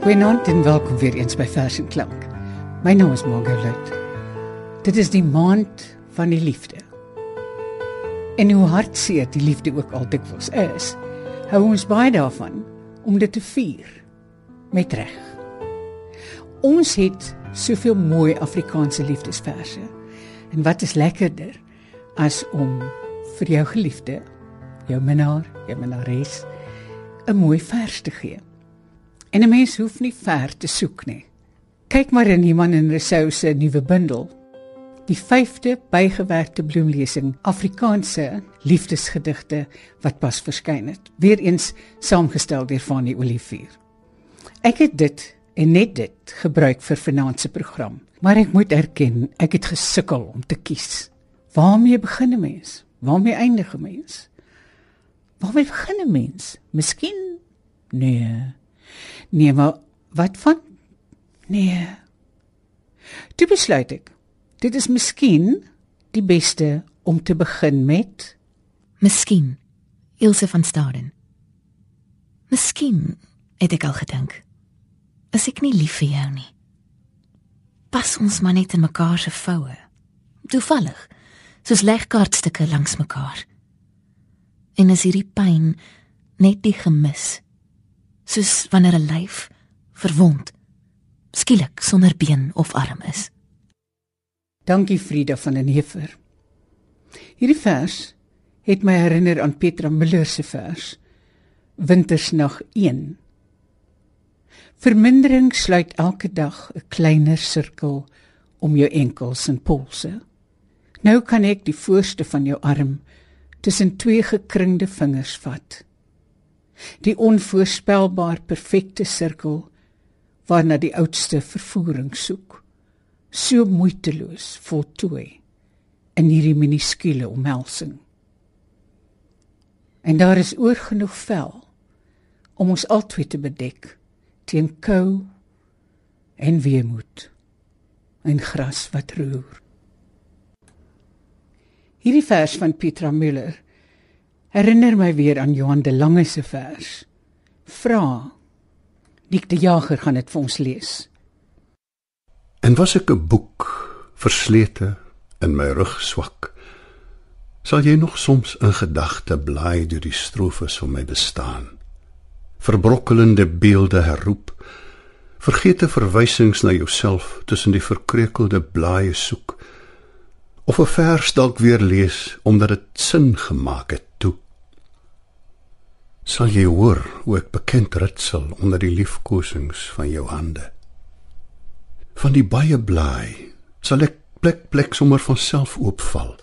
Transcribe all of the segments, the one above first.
Goeienaand en welkom weer eens by Vers en Klank. My naam is Margolet. Dit is die maand van die liefde. En hoe hartseer die liefde ook al dikwels is, hou ons baie daarvan om dit te vier met reg. Ons het soveel mooi Afrikaanse liefdesverse. En wat is lekkerder as om vir jou geliefde, jou minnaar, jou minnares 'n mooi vers te gee. En 'n mens hoef nie ver te soek nie. Kyk maar in Iman en Rousseau se nuwe bundel. Die 5de bygewerkte bloemlesing Afrikaanse liefdesgedigte wat pas verskyn het. Weereens saamgestel deur Fanie Olivier. Ek het dit en net dit gebruik vir vanaand se program, maar ek moet erken, ek het gesukkel om te kies. Waarmee begin 'n mens? Waarmee eindig 'n mens? Waarmee begin 'n mens? Miskien nee. Nee, maar wat van nee. Toe besluit ek. Dit is miskien die beste om te begin met Miskien Ilse van Staden. Miskien het ek al gedink. Is ek nie lief vir jou nie? Pas ons maar net in mekaar se voue. Toevallig, soos legkaartstukke langs mekaar. En is hierdie pyn net die gemis? Soos wanneer 'n lyf verwond skielik sonder been of arm is. Dankie Frida van den Heever. Hierdie vers het my herinner aan Petra Müller se vers Wintersnag 1. Vermindering sluit elke dag 'n kleiner sirkel om jou enkels en polse. Nou kan ek die voorste van jou arm tussen twee gekringde vingers vat. Die onvoorspelbaar perfekte sirkel waarna die oudste vervoering soek. So moeiteloos voltooi in hierdie minuskule omhelsing. En daar is oor genoeg vel om ons altyd te bedek teen kou en weemoed en gras wat roer. Hierdie vers van Petra Müller herinner my weer aan Johan de Lange se vers. Vra. Dik die Jager gaan dit vir ons lees. En was ek 'n boek verslete in my rug swak. Sal jy nog soms in gedagte blaai deur die strofes van my bestaan? Verbrokkelende beelde herroep, vergete verwysings na jouself tussen die verkreukelde blaaie soek of 'n vers dalk weer lees omdat dit sin gemaak het toe. Sal jy hoor hoe ek bekend ritsel onder die liefkosings van jou hande? Van die baie blaai sal ek plek plek sommer van self oopval,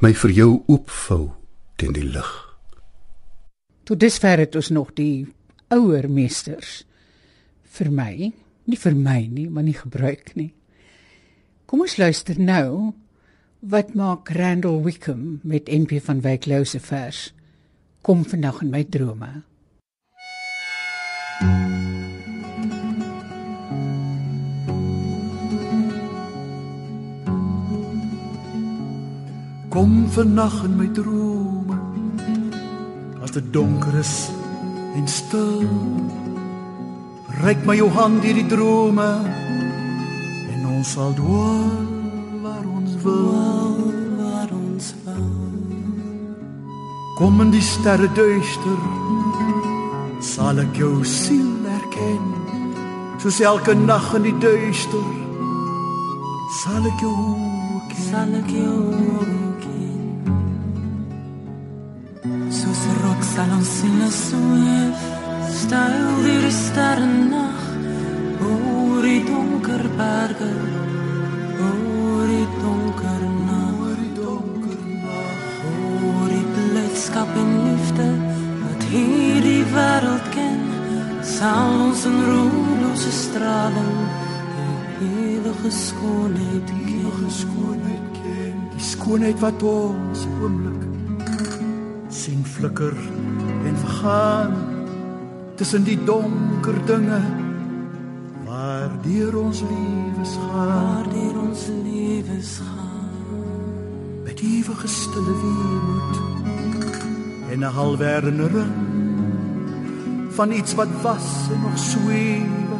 my vir jou oopvou teen die lig. Tot dusver het ons nog die ouer meesters vir my, nie vir my nie, maar nie gebruik nie. Kom ons luister nou Wat maak Randall Wickham met NP van Wyk Lou se vers? Kom vandag in my drome. Kom vandag in my drome. As dit donker is en stil. Ryk my jou hand hierdie drome en ons sal dwaal kom in die sterre duister. Sal ek jou siel erken soos elke nag in die duister. Sal ek jou ken sal ek jou ken soos rok sal ons in die sweef styl die sterre nag oor die donker berge oor die donker blydskap en liefde wat hierdie wêreld ken sal ons in roerlose straling die ewige skoonheid die skoonheid ken die skoonheid wat ons oomblik sien flikker en vergaan tussen die donker dinge waar deur ons lewens gaan. Waar deur ons lewens gaan. Met ewige stille weemoed en 'n halwerdende ring van iets wat was en nog sweef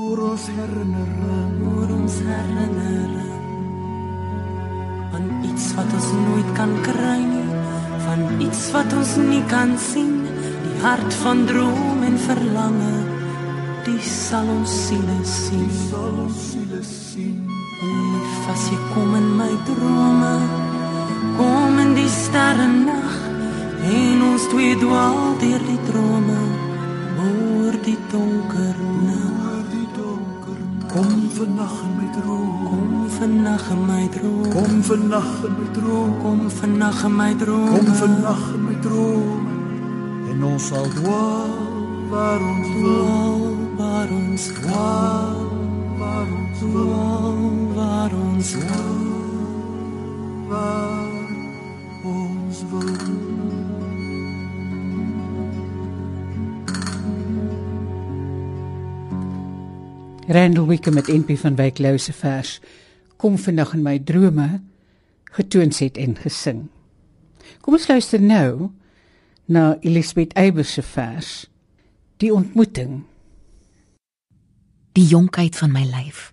oor ons herinnering, oor ons herinnering aan iets wat ons nooit kan kry nie, van iets wat ons nie kan sien, die hart van droom en verlange, die sal ons siele sien. sal ons siele sien. Lief as jy kom in my drome, kom in die sterre en ons twee dwaal deur die drome, oor die donker nag. Oor die donker, kom vannag in my droom. Kom vannag in my droom. Kom vannag in my droom. Kom vannag in my droom. Kom vannag in my droom. En ons sal dwaal waar ons wil. Waar ons Dwaal waar ons wil. waar ons Waar ons wil. Randall Wickham met NP van Wyk Lou se vers Kom vandag in my drome getoon het en gesing. Kom ons luister nou na Elisabeth Eybers se vers Die ontmoeting. die jonkheid van my lyf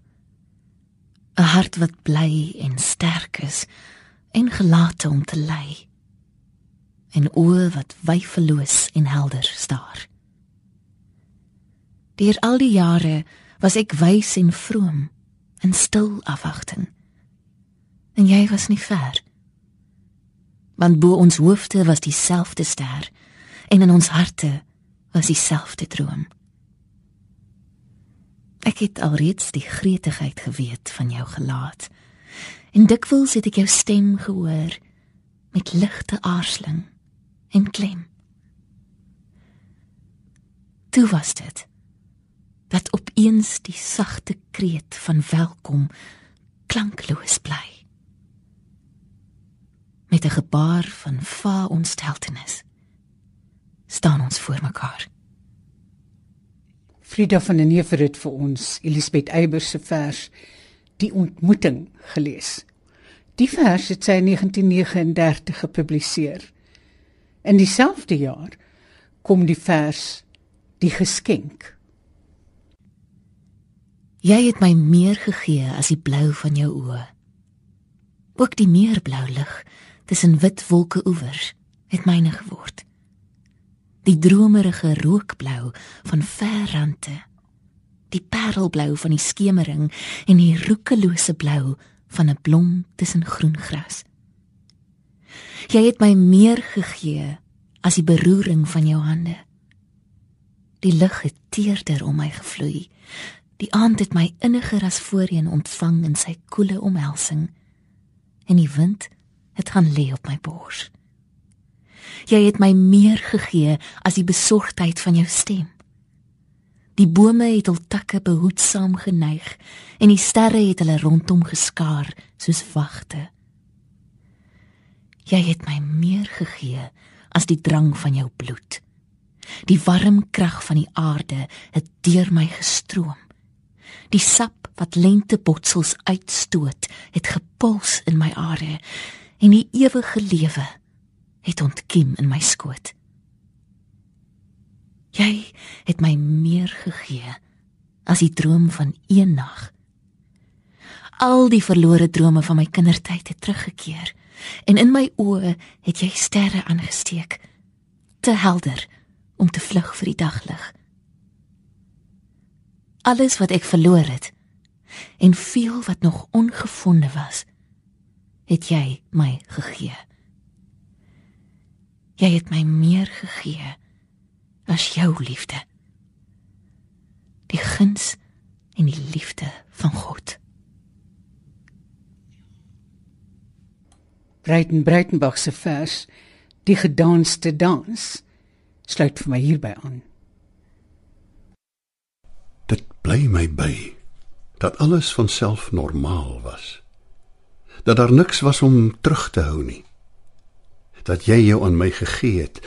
'n hart wat bly en sterk is en gelate om te ly en oë wat wyfeloos en helder staar deur al die jare was ek wys en vroom in stil afwagting en jy was nie ver want bo ons hoofde was dieselfde ster en in ons harte was dieselfde droom Ek het alreeds die gretigheid geweet van jou gelaat. En dikwels het ek jou stem gehoor met ligte aarzeling en klem. Toe was dit dat opeens die sagte kreet van welkom klankloos bly. Met 'n gebaar van va ontsteltenis staan ons voor mekaar. Frida van den Heever het vir ons Elisabeth Eybers se vers Die ontmoeting gelees. Die vers het sy in 1939 gepubliseer. In dieselfde jaar kom die vers Die geskenk. Jy het my meer gegee as die blou van jou oë. Ook die meerblou lig tussen wit wolke oewers het myne geword. Die dromerige rookblou van ver rande, die parelblou van die skemering en die roekelose blou van 'n blom tussen groen gras. Jy het my meer gegee as die beroering van jou hande. Die lug het teerder om my gevloei. Die aand het my inniger as voorheen ontvang in sy koele omhelsing en die wind het gaan lê op my bors. Jy het my meer gegee as die besorgdheid van jou stem. Die bome het hul takke behoedsaam geneig en die sterre het hulle rondom geskaar soos wagte. Jy het my meer gegee as die drang van jou bloed. Die warm krag van die aarde het deur my gestroom. Die sap wat lentebotsels uitstoot, het gepuls in my are en die ewige lewe het ontkiem in my skoot. Jy het my meer gegee as die droom van een nag. Al die verlore drome van my kindertyd het teruggekeer en in my oë het jy sterre aangesteek, te helder om te vlug vir die daglig. Alles wat ek verloor het en veel wat nog ongevonde was, het jy my gegee. Jy het my meer gegee as jou liefde. Die guns en die liefde van God. Breiten Breitenbach se vers Die gedanste dans sluit vir my hierby aan. Dit bly my by dat alles van self normaal was. Dat daar niks was om terug te hou nie. Dat jy jou aan my gegee het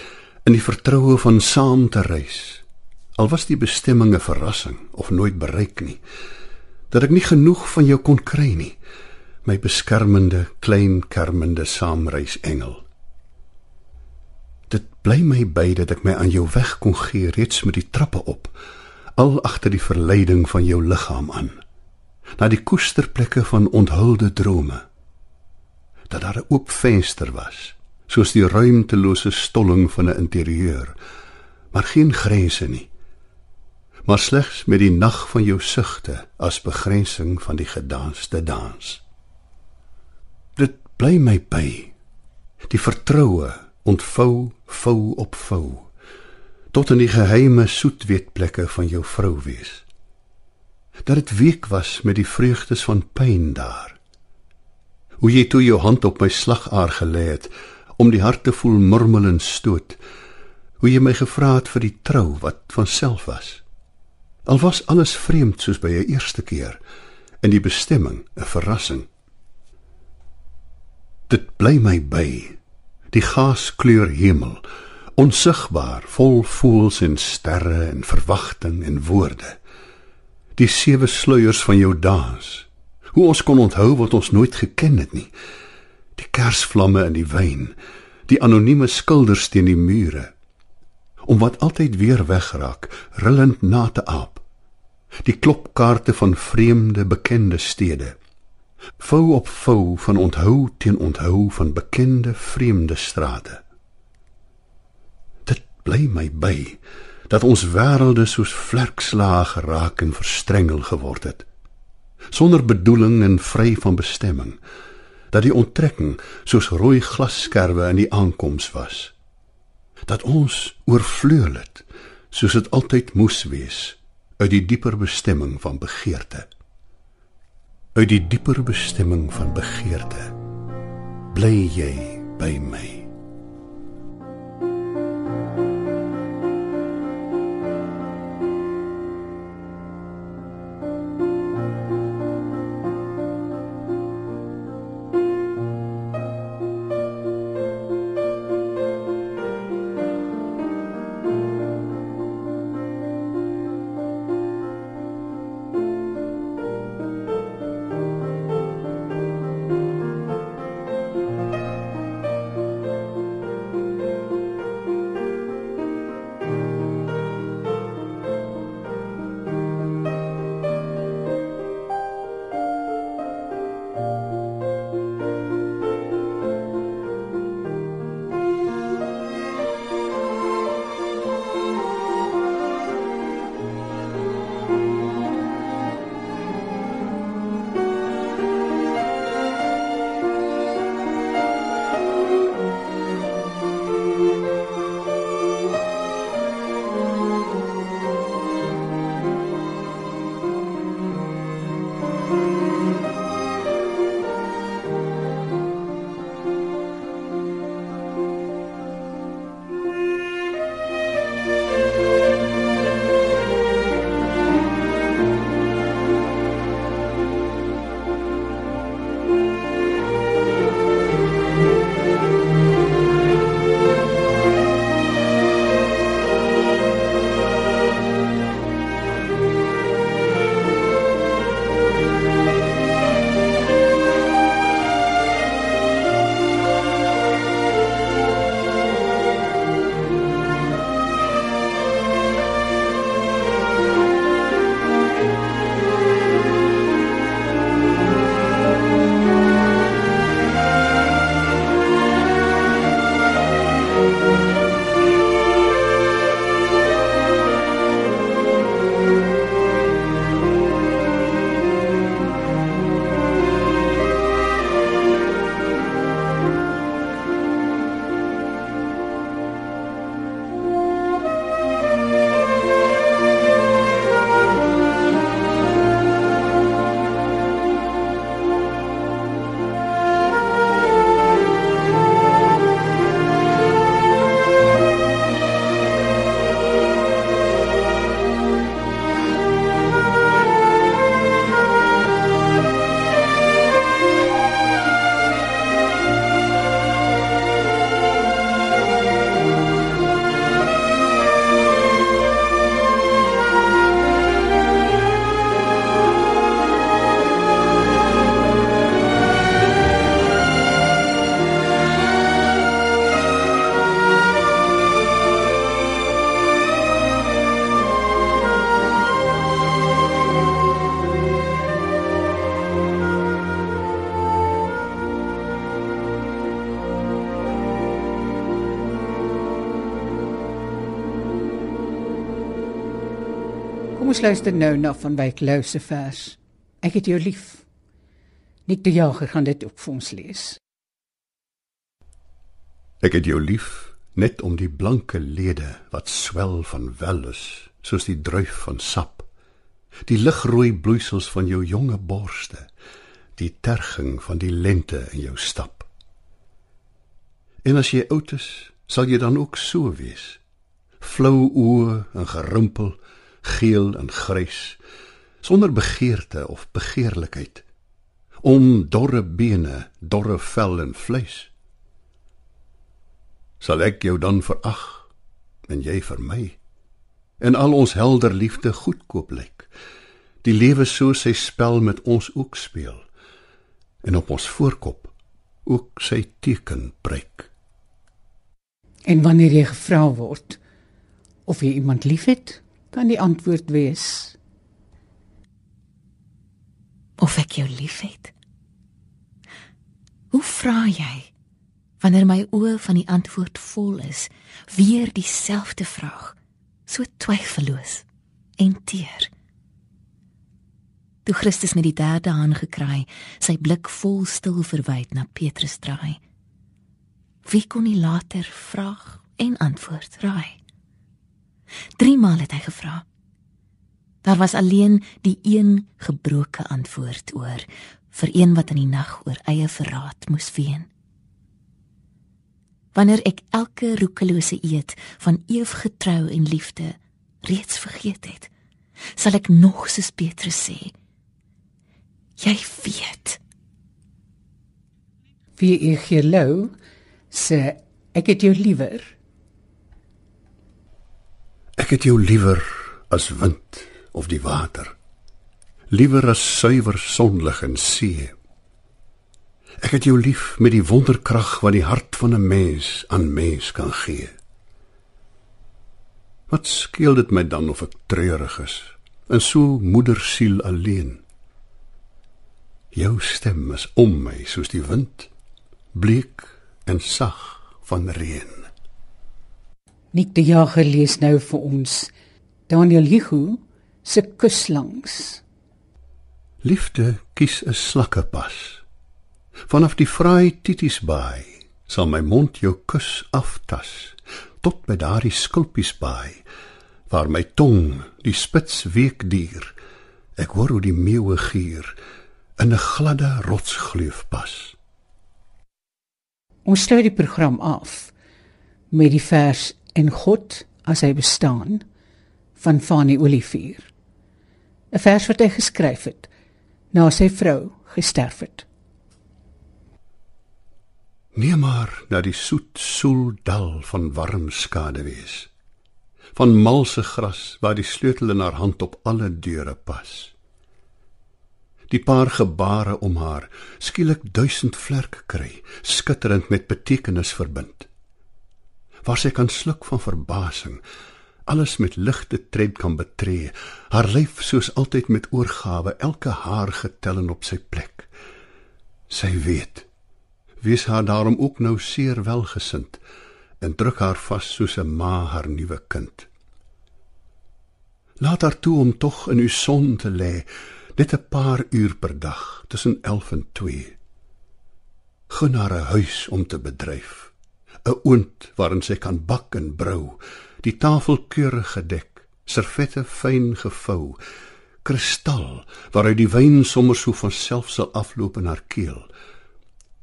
in die vertroue van saam te reis. Al was die bestemming 'n verrassing of nooit bereik nie. Dat ek nie genoeg van jou kon kry nie. My beskermende, klein kermende saamreis engel. Dit bly my by dat ek my aan jou weg kon gee reeds met die trappe op al agter die verleiding van jou liggaam aan na die koesterplekke van onthulde drome dat daar 'n oop venster was soos die ruimtelose stolling van 'n interieur maar geen grense nie maar slegs met die nag van jou sugte as begrensing van die gedanste dans. Dit bly my by die vertroue ontvou vou op vou tot in die geheime soetweetplekke van jou vrou wees. Dat dit week was met die vreugdes van pyn daar. Hoe jy toe jou hand op my slagaar gelê het om die hart te voel murmel en stoot. Hoe jy my gevra het vir die trou wat van self was. Al was alles vreemd soos by 'n eerste keer en die bestemming 'n verrassing. Dit bly my by die gaskleur hemel onsigbaar vol voels en sterre en verwagting en woorde. Die sewe sluiers van jou dans hoe ons kon onthou wat ons nooit geken het nie. Die kersvlamme in die wyn die anonieme skilders teen die mure. Om wat altyd weer wegraak rillend na te aap. Die klopkaarte van vreemde bekende stede. Vou op vou van onthou teen onthou van bekende vreemde strate bly my by dat ons wêrelde soos vlerkslae geraak en verstrengel geword het sonder bedoeling en vry van bestemming dat die onttrekking soos rooi glasskerwe in die aankoms was dat ons oorvleuel het soos dit altyd moes wees uit die dieper bestemming van begeerte. Uit die dieper bestemming van begeerte bly jy by my ons luister nou na van Wyk Lou se vers. Ek het jou lief. Nik die Jager gaan dit ook vir ons lees. Ek het jou lief net om die blanke lede wat swel van wellus soos die druif van sap. Die ligrooi bloeisels van jou jonge borste, die terging van die lente in jou stap. En as jy oud is, sal jy dan ook so wees. Flou oë en gerimpel, geel en grys, sonder begeerte of begeerlikheid om dorre bene, dorre vel en vleis. Sal ek jou dan verag en jy vir my? En al ons helder liefde goedkoop lyk. Die lewe so sy spel met ons ook speel. En op ons voorkop ook sy teken breek. En wanneer jy gevra word of jy iemand liefhet, kan die antwoord wees of ek jou liefhet. Hoe vra jy wanneer my oë van die antwoord vol is, weer dieselfde vraag, so twyfelloos en teer. Toe Christus met die derde haan gekraai, sy blik vol stil verwyd na Petrus draai. Wie kon nie later vraag en antwoord raai? Drie maal het hy gevra. Daar was alleen die een gebroke antwoord oor vir een wat in die nag oor eie verraad moes ween. Wanneer ek elke roekelose eed van ewige trou en liefde reeds vergeet het, sal ek nog soos Petrus sê: Jy weet. Wie ek hier lou sê ek het jou liewer. Ek het jou liewer as wind of die water. Liewer as suiwer sonlig en see. Ek het jou lief met die wonderkrag wat die hart van 'n mens aan mens kan gee. Wat skeel dit my dan of ek treurig is en so moedersiel alleen? Jou stem is om my soos die wind bleek en sag van reën Nik die jager lees nou vir ons Daniel Hugo se kus langs. Liefde kies 'n slakkepas. Vanaf die fraai titiesbaai sal my mond jou kus aftas tot by daardie skulpiesbaai waar my tong die spits week dier. Ek hoor hoe die meeuwe gier in 'n gladde rotsgleuf pas. Ons sluit die program af met die vers en God as hy bestaan van Fanny Olivier. 'n vers wat hy geskryf het na sy vrou gesterf het. Neem maar na die soet soel dal van warm skade wees. Van malse gras waar die sleutel in haar hand op alle deure pas. Die paar gebare om haar skielik duisend vlerke kry, skitterend met betekenis verbind. Waar sy kan sluk van verbasing, alles met ligte tred kan betree. Haar lyf soos altyd met oorgawe, elke haar getel en op sy plek. Sy weet. Wees haar daarom ook nou seer welgesind en druk haar vas soos 'n ma haar nuwe kind. Laat haar toe om tog in u son te lê, net 'n paar uur per dag tussen 11 en 2. Gun haar 'n huis om te bedryf, 'n oond waarin sy kan bak en brou die tafel keurig gedek, servette fyn gevou, kristal waaruit die wyn sommer so van self sal afloop in haar keel.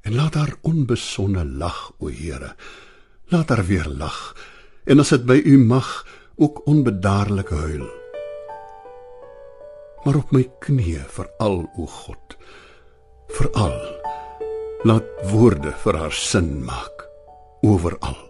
En laat haar onbesonne lag, o Here. Laat haar weer lag. En as dit by u mag, ook onbedaarlik huil. Maar op my knieë vir al o God. Vir al laat woorde vir haar sin maak oral.